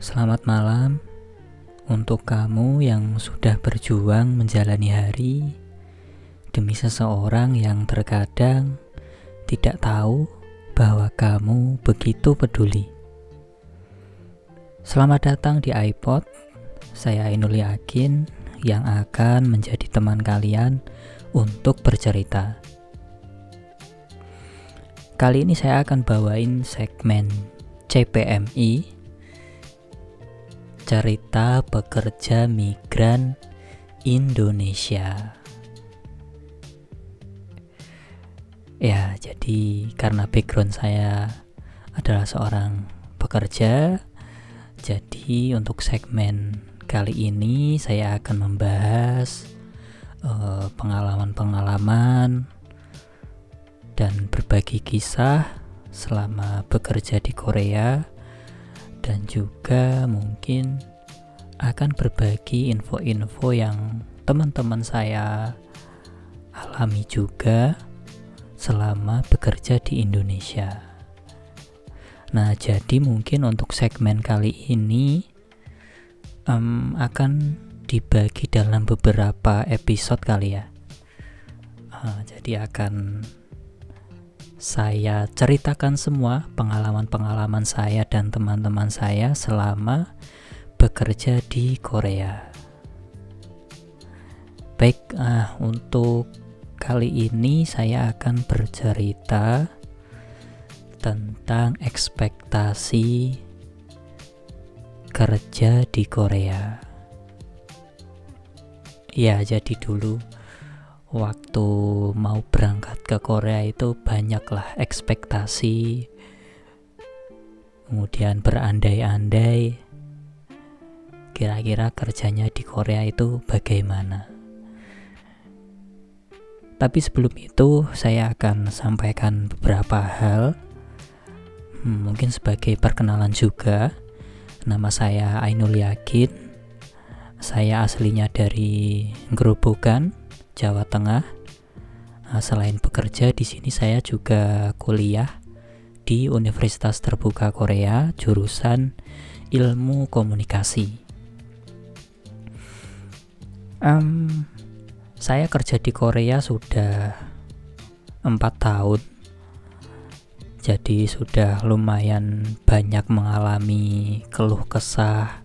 Selamat malam untuk kamu yang sudah berjuang menjalani hari demi seseorang yang terkadang tidak tahu bahwa kamu begitu peduli. Selamat datang di iPod. Saya Ainul Yakin yang akan menjadi teman kalian untuk bercerita. Kali ini saya akan bawain segmen CPMI cerita pekerja migran Indonesia. Ya, jadi karena background saya adalah seorang pekerja, jadi untuk segmen kali ini saya akan membahas eh, pengalaman-pengalaman dan berbagi kisah selama bekerja di Korea dan juga mungkin akan berbagi info-info yang teman-teman saya alami juga selama bekerja di Indonesia. Nah, jadi mungkin untuk segmen kali ini um, akan dibagi dalam beberapa episode kali ya. Uh, jadi akan saya ceritakan semua pengalaman-pengalaman saya dan teman-teman saya selama bekerja di Korea. Baik, uh, untuk kali ini saya akan bercerita tentang ekspektasi kerja di Korea. Ya, jadi dulu waktu mau berangkat ke Korea itu banyaklah ekspektasi. Kemudian berandai-andai kira-kira kerjanya di Korea itu bagaimana. Tapi sebelum itu saya akan sampaikan beberapa hal. Hmm, mungkin sebagai perkenalan juga nama saya Ainul Yakin. Saya aslinya dari Gerobokan Jawa Tengah. Nah, selain bekerja di sini saya juga kuliah di Universitas Terbuka Korea jurusan Ilmu Komunikasi. Um, saya kerja di Korea sudah empat tahun, jadi sudah lumayan banyak mengalami keluh kesah,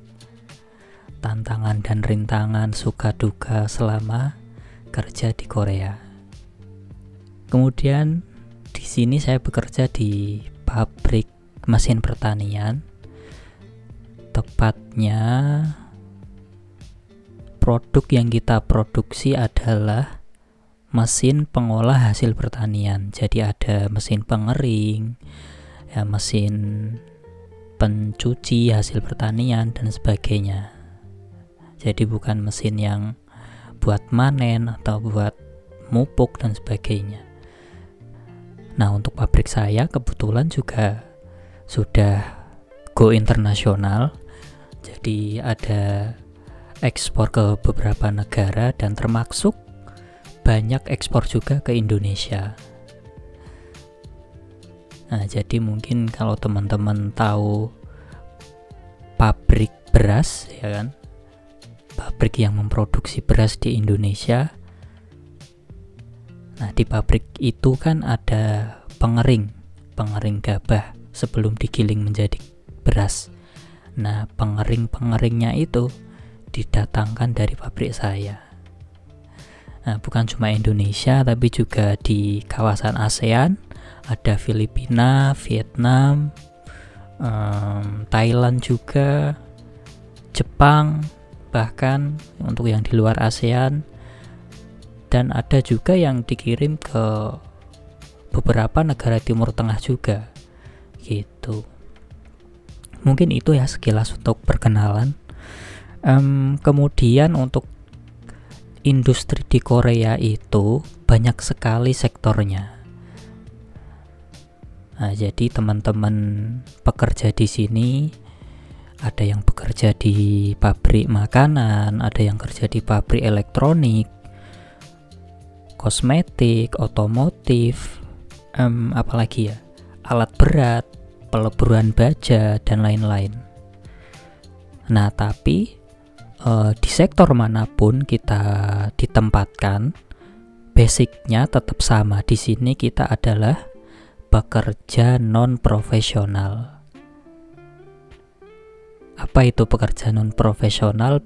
tantangan dan rintangan suka duka selama kerja di Korea. Kemudian di sini saya bekerja di pabrik mesin pertanian. Tepatnya produk yang kita produksi adalah mesin pengolah hasil pertanian. Jadi ada mesin pengering, ya mesin pencuci hasil pertanian dan sebagainya. Jadi bukan mesin yang buat manen atau buat mupuk dan sebagainya. Nah, untuk pabrik saya kebetulan juga sudah go internasional. Jadi ada ekspor ke beberapa negara dan termasuk banyak ekspor juga ke Indonesia. Nah, jadi mungkin kalau teman-teman tahu pabrik beras ya kan pabrik yang memproduksi beras di Indonesia. Nah, di pabrik itu kan ada pengering, pengering gabah sebelum digiling menjadi beras. Nah, pengering-pengeringnya itu didatangkan dari pabrik saya. Nah, bukan cuma Indonesia, tapi juga di kawasan ASEAN ada Filipina, Vietnam, um, Thailand juga, Jepang, bahkan untuk yang di luar ASEAN. Dan ada juga yang dikirim ke beberapa negara Timur Tengah juga gitu. Mungkin itu ya sekilas untuk perkenalan. Um, kemudian untuk industri di Korea itu banyak sekali sektornya. Nah jadi teman-teman pekerja di sini ada yang bekerja di pabrik makanan, ada yang kerja di pabrik elektronik, kosmetik, otomotif, um, apalagi ya, alat berat, peleburan baja dan lain-lain. Nah, tapi uh, di sektor mana pun kita ditempatkan, basicnya tetap sama. Di sini kita adalah pekerja non profesional. Apa itu pekerja non profesional?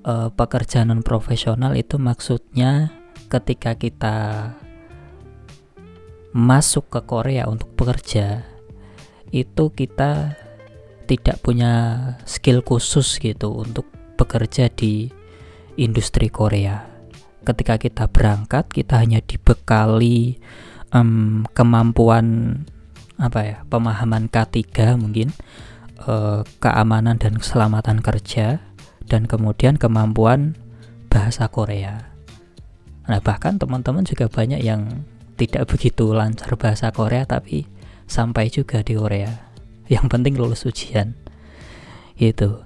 Uh, pekerja non profesional itu maksudnya ketika kita masuk ke Korea untuk bekerja, itu kita tidak punya skill khusus gitu untuk bekerja di industri Korea. Ketika kita berangkat, kita hanya dibekali um, kemampuan apa ya, pemahaman K3 mungkin, uh, keamanan dan keselamatan kerja, dan kemudian kemampuan bahasa Korea. Nah, bahkan teman-teman juga banyak yang tidak begitu lancar bahasa Korea tapi sampai juga di Korea. Yang penting lulus ujian. Gitu.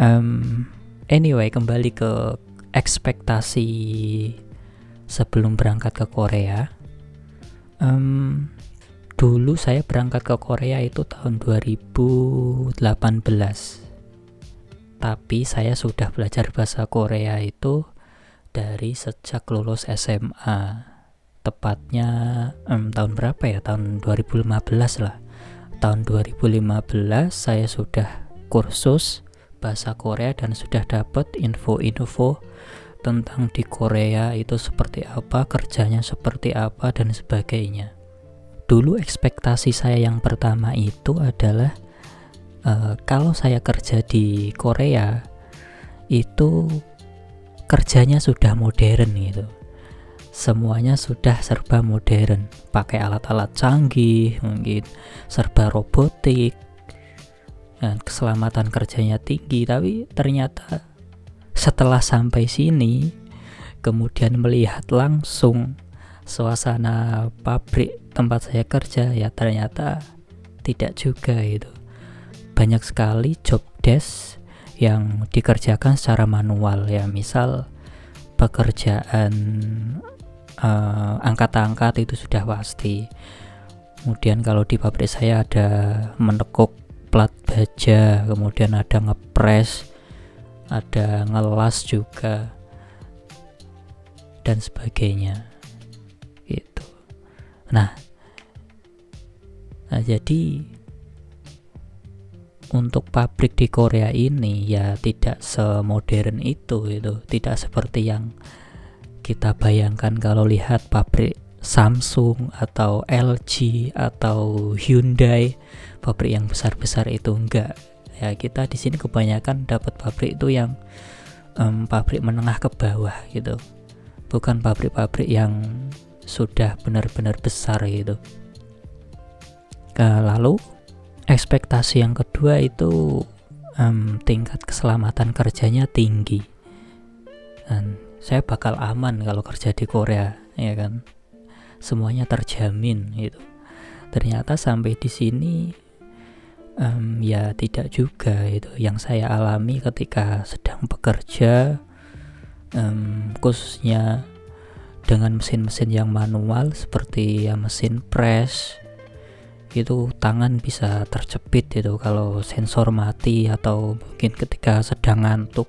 Um, anyway kembali ke ekspektasi sebelum berangkat ke Korea. Um, dulu saya berangkat ke Korea itu tahun 2018 tapi saya sudah belajar bahasa Korea itu dari sejak lulus SMA tepatnya um, tahun berapa ya? Tahun 2015 lah. Tahun 2015 saya sudah kursus bahasa Korea dan sudah dapat info-info tentang di Korea itu seperti apa, kerjanya seperti apa dan sebagainya. Dulu ekspektasi saya yang pertama itu adalah uh, kalau saya kerja di Korea itu kerjanya sudah modern gitu. Semuanya sudah serba modern. Pakai alat-alat canggih mungkin serba robotik dan keselamatan kerjanya tinggi. Tapi ternyata setelah sampai sini kemudian melihat langsung suasana pabrik tempat saya kerja ya ternyata tidak juga itu banyak sekali job desk yang dikerjakan secara manual ya misal pekerjaan uh, angkat-angkat itu sudah pasti. Kemudian kalau di pabrik saya ada menekuk plat baja kemudian ada ngepres ada ngelas juga dan sebagainya nah nah jadi untuk pabrik di Korea ini ya tidak semodern itu itu tidak seperti yang kita bayangkan kalau lihat pabrik Samsung atau LG atau Hyundai pabrik yang besar-besar itu enggak. Ya kita di sini kebanyakan dapat pabrik itu yang um, pabrik menengah ke bawah gitu. Bukan pabrik-pabrik yang sudah benar-benar besar gitu. Lalu ekspektasi yang kedua itu um, tingkat keselamatan kerjanya tinggi. Dan saya bakal aman kalau kerja di Korea ya kan? Semuanya terjamin gitu. Ternyata sampai di sini um, ya tidak juga itu yang saya alami ketika sedang bekerja um, khususnya dengan mesin-mesin yang manual seperti ya mesin press itu tangan bisa terjepit itu kalau sensor mati atau mungkin ketika sedang ngantuk.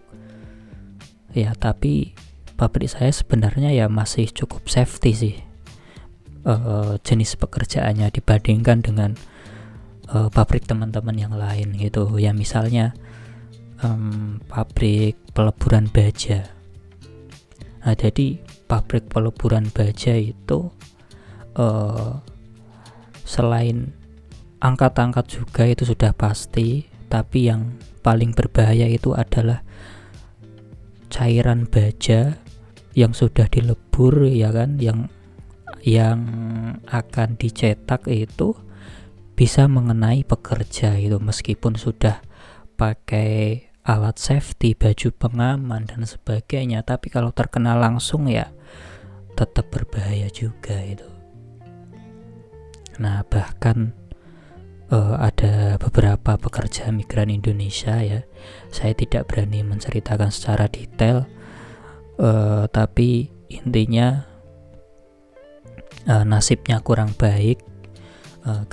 Ya tapi pabrik saya sebenarnya ya masih cukup safety sih uh, jenis pekerjaannya dibandingkan dengan uh, pabrik teman-teman yang lain gitu. Ya misalnya um, pabrik peleburan baja nah jadi pabrik peleburan baja itu uh, selain angkat-angkat juga itu sudah pasti tapi yang paling berbahaya itu adalah cairan baja yang sudah dilebur ya kan? Yang yang akan dicetak itu bisa mengenai pekerja itu meskipun sudah pakai alat safety, baju pengaman dan sebagainya, tapi kalau terkena langsung ya tetap berbahaya juga itu. Nah, bahkan uh, ada beberapa pekerja migran Indonesia ya. Saya tidak berani menceritakan secara detail uh, tapi intinya uh, nasibnya kurang baik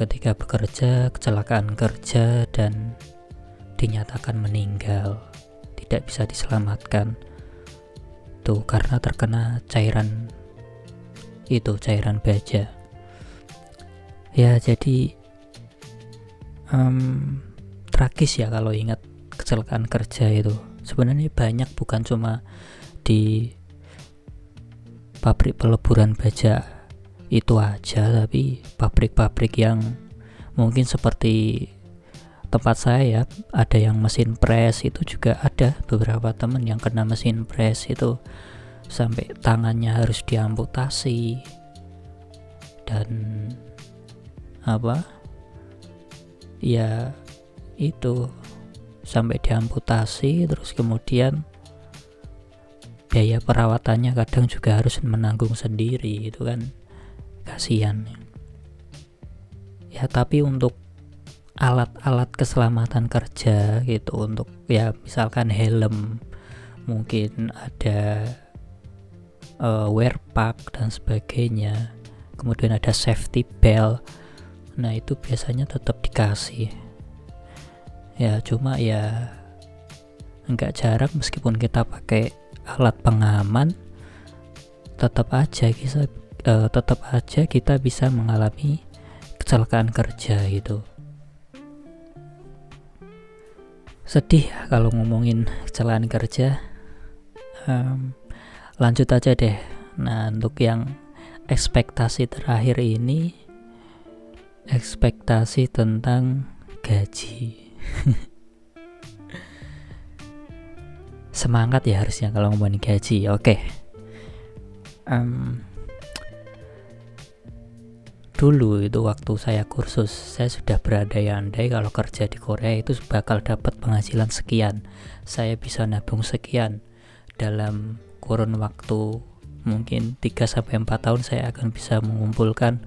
ketika bekerja kecelakaan kerja dan dinyatakan meninggal tidak bisa diselamatkan. Tuh karena terkena cairan itu cairan baja. Ya jadi um, tragis ya kalau ingat kecelakaan kerja itu. Sebenarnya banyak bukan cuma di pabrik peleburan baja itu aja tapi pabrik-pabrik yang mungkin seperti tempat saya ya ada yang mesin press itu juga ada beberapa teman yang kena mesin press itu. Sampai tangannya harus diamputasi. Dan apa? Ya itu. Sampai diamputasi terus kemudian biaya perawatannya kadang juga harus menanggung sendiri itu kan. Kasihan. Ya tapi untuk alat-alat keselamatan kerja gitu untuk ya misalkan helm mungkin ada uh, wear pack dan sebagainya. Kemudian ada safety belt. Nah itu biasanya tetap dikasih. Ya cuma ya nggak jarang meskipun kita pakai alat pengaman tetap aja kita uh, tetap aja kita bisa mengalami kecelakaan kerja gitu sedih ya kalau ngomongin kecelakaan kerja. Um, lanjut aja deh. Nah untuk yang ekspektasi terakhir ini ekspektasi tentang gaji. Semangat ya harusnya kalau ngomongin gaji oke. Okay. um, dulu itu waktu saya kursus saya sudah berandai-andai kalau kerja di Korea itu bakal dapat penghasilan sekian saya bisa nabung sekian dalam kurun waktu mungkin 3 sampai 4 tahun saya akan bisa mengumpulkan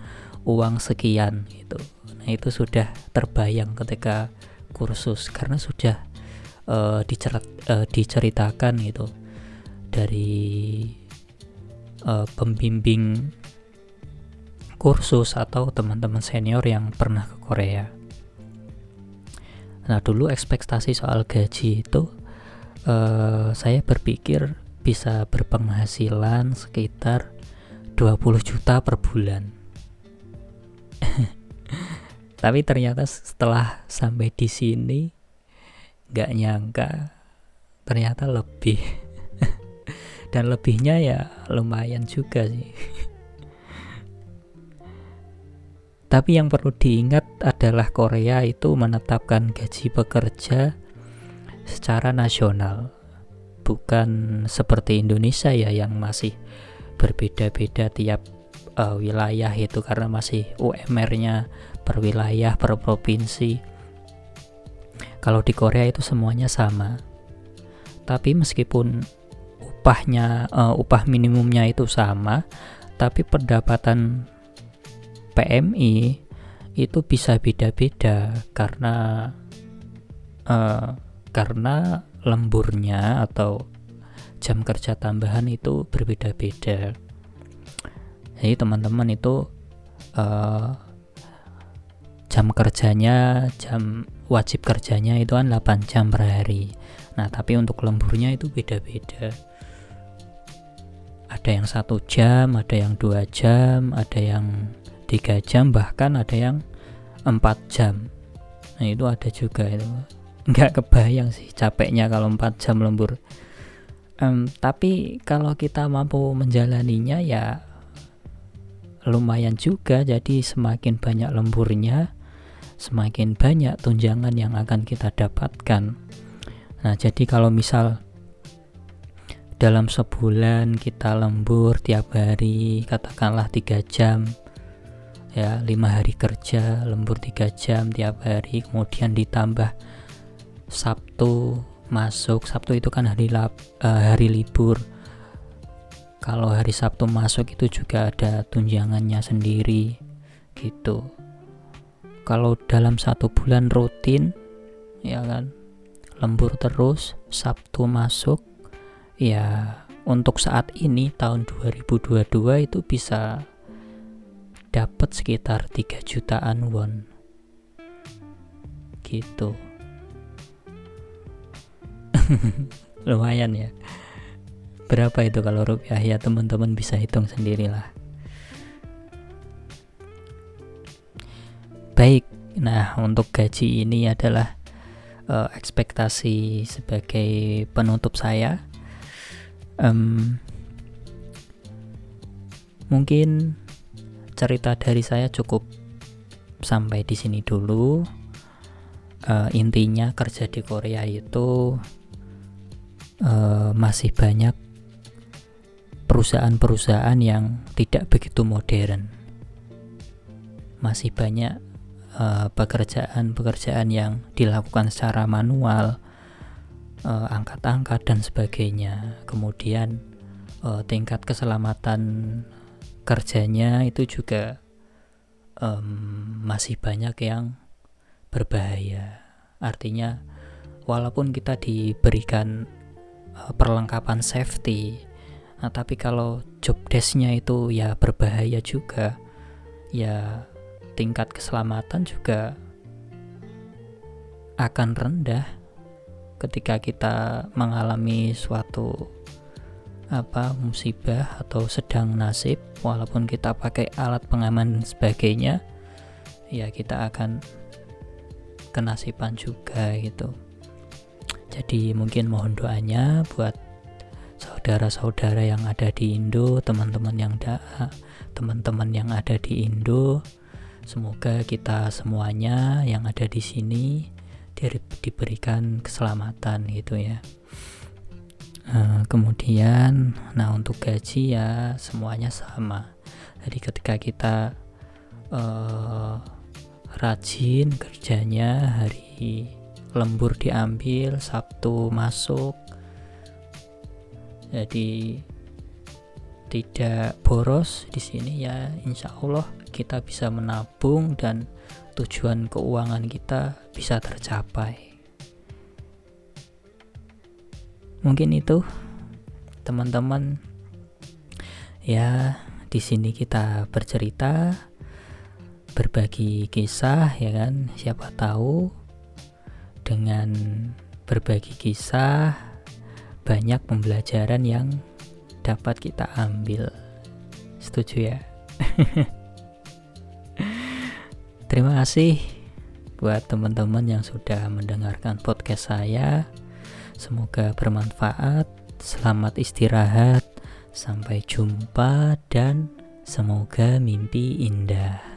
uang sekian gitu. Nah, itu sudah terbayang ketika kursus karena sudah uh, dicerat, uh, diceritakan gitu dari uh, pembimbing kursus atau teman-teman senior yang pernah ke Korea. Nah, dulu ekspektasi soal gaji itu uh, saya berpikir bisa berpenghasilan sekitar 20 juta per bulan. Tapi ternyata setelah sampai di sini nggak nyangka ternyata lebih dan lebihnya ya lumayan juga sih. Tapi yang perlu diingat adalah Korea itu menetapkan gaji pekerja secara nasional. Bukan seperti Indonesia ya yang masih berbeda-beda tiap uh, wilayah itu karena masih UMR-nya per wilayah, per provinsi. Kalau di Korea itu semuanya sama. Tapi meskipun upahnya uh, upah minimumnya itu sama, tapi pendapatan PMI itu bisa beda-beda karena uh, karena lemburnya atau jam kerja tambahan itu berbeda-beda. Jadi teman-teman itu uh, jam kerjanya, jam wajib kerjanya itu kan 8 jam per hari. Nah tapi untuk lemburnya itu beda-beda. Ada yang satu jam, ada yang dua jam, ada yang 3 jam bahkan ada yang 4 jam. Nah itu ada juga itu. Nggak kebayang sih capeknya kalau 4 jam lembur. Um, tapi kalau kita mampu menjalaninya ya lumayan juga. Jadi semakin banyak lemburnya semakin banyak tunjangan yang akan kita dapatkan. Nah jadi kalau misal dalam sebulan kita lembur tiap hari katakanlah tiga jam ya lima hari kerja lembur tiga jam tiap hari. Kemudian ditambah Sabtu masuk. Sabtu itu kan hari lab, uh, hari libur. Kalau hari Sabtu masuk itu juga ada tunjangannya sendiri gitu. Kalau dalam satu bulan rutin ya kan lembur terus Sabtu masuk. Ya untuk saat ini tahun 2022 itu bisa dapat sekitar 3 jutaan won. Gitu. Lumayan ya. Berapa itu kalau rupiah? Ya teman-teman bisa hitung sendirilah. Baik. Nah untuk gaji ini adalah uh, ekspektasi sebagai penutup saya. Um, mungkin cerita dari saya cukup sampai di sini dulu. Uh, intinya kerja di Korea itu uh, masih banyak perusahaan-perusahaan yang tidak begitu modern. Masih banyak pekerjaan-pekerjaan uh, yang dilakukan secara manual angkat-angkat uh, dan sebagainya. Kemudian uh, tingkat keselamatan kerjanya itu juga um, masih banyak yang berbahaya. Artinya, walaupun kita diberikan uh, perlengkapan safety, nah, tapi kalau job desknya itu ya berbahaya juga, ya tingkat keselamatan juga akan rendah ketika kita mengalami suatu apa musibah atau sedang nasib walaupun kita pakai alat pengaman dan sebagainya ya kita akan kenasiban juga gitu. Jadi mungkin mohon doanya buat saudara-saudara yang ada di Indo teman-teman yang da teman-teman yang ada di Indo semoga kita semuanya yang ada di sini diberikan keselamatan gitu ya Eh, kemudian nah untuk gaji ya semuanya sama. Jadi ketika kita uh, rajin kerjanya hari lembur diambil Sabtu masuk jadi tidak boros di sini ya insya Allah kita bisa menabung dan tujuan keuangan kita bisa tercapai mungkin itu teman-teman. Ya di sini kita bercerita berbagi kisah ya kan? Siapa tahu dengan berbagi kisah banyak pembelajaran yang dapat kita ambil. Setuju ya? Terima kasih buat teman-teman yang sudah mendengarkan podcast saya Semoga bermanfaat. Selamat istirahat. Sampai jumpa dan semoga mimpi indah.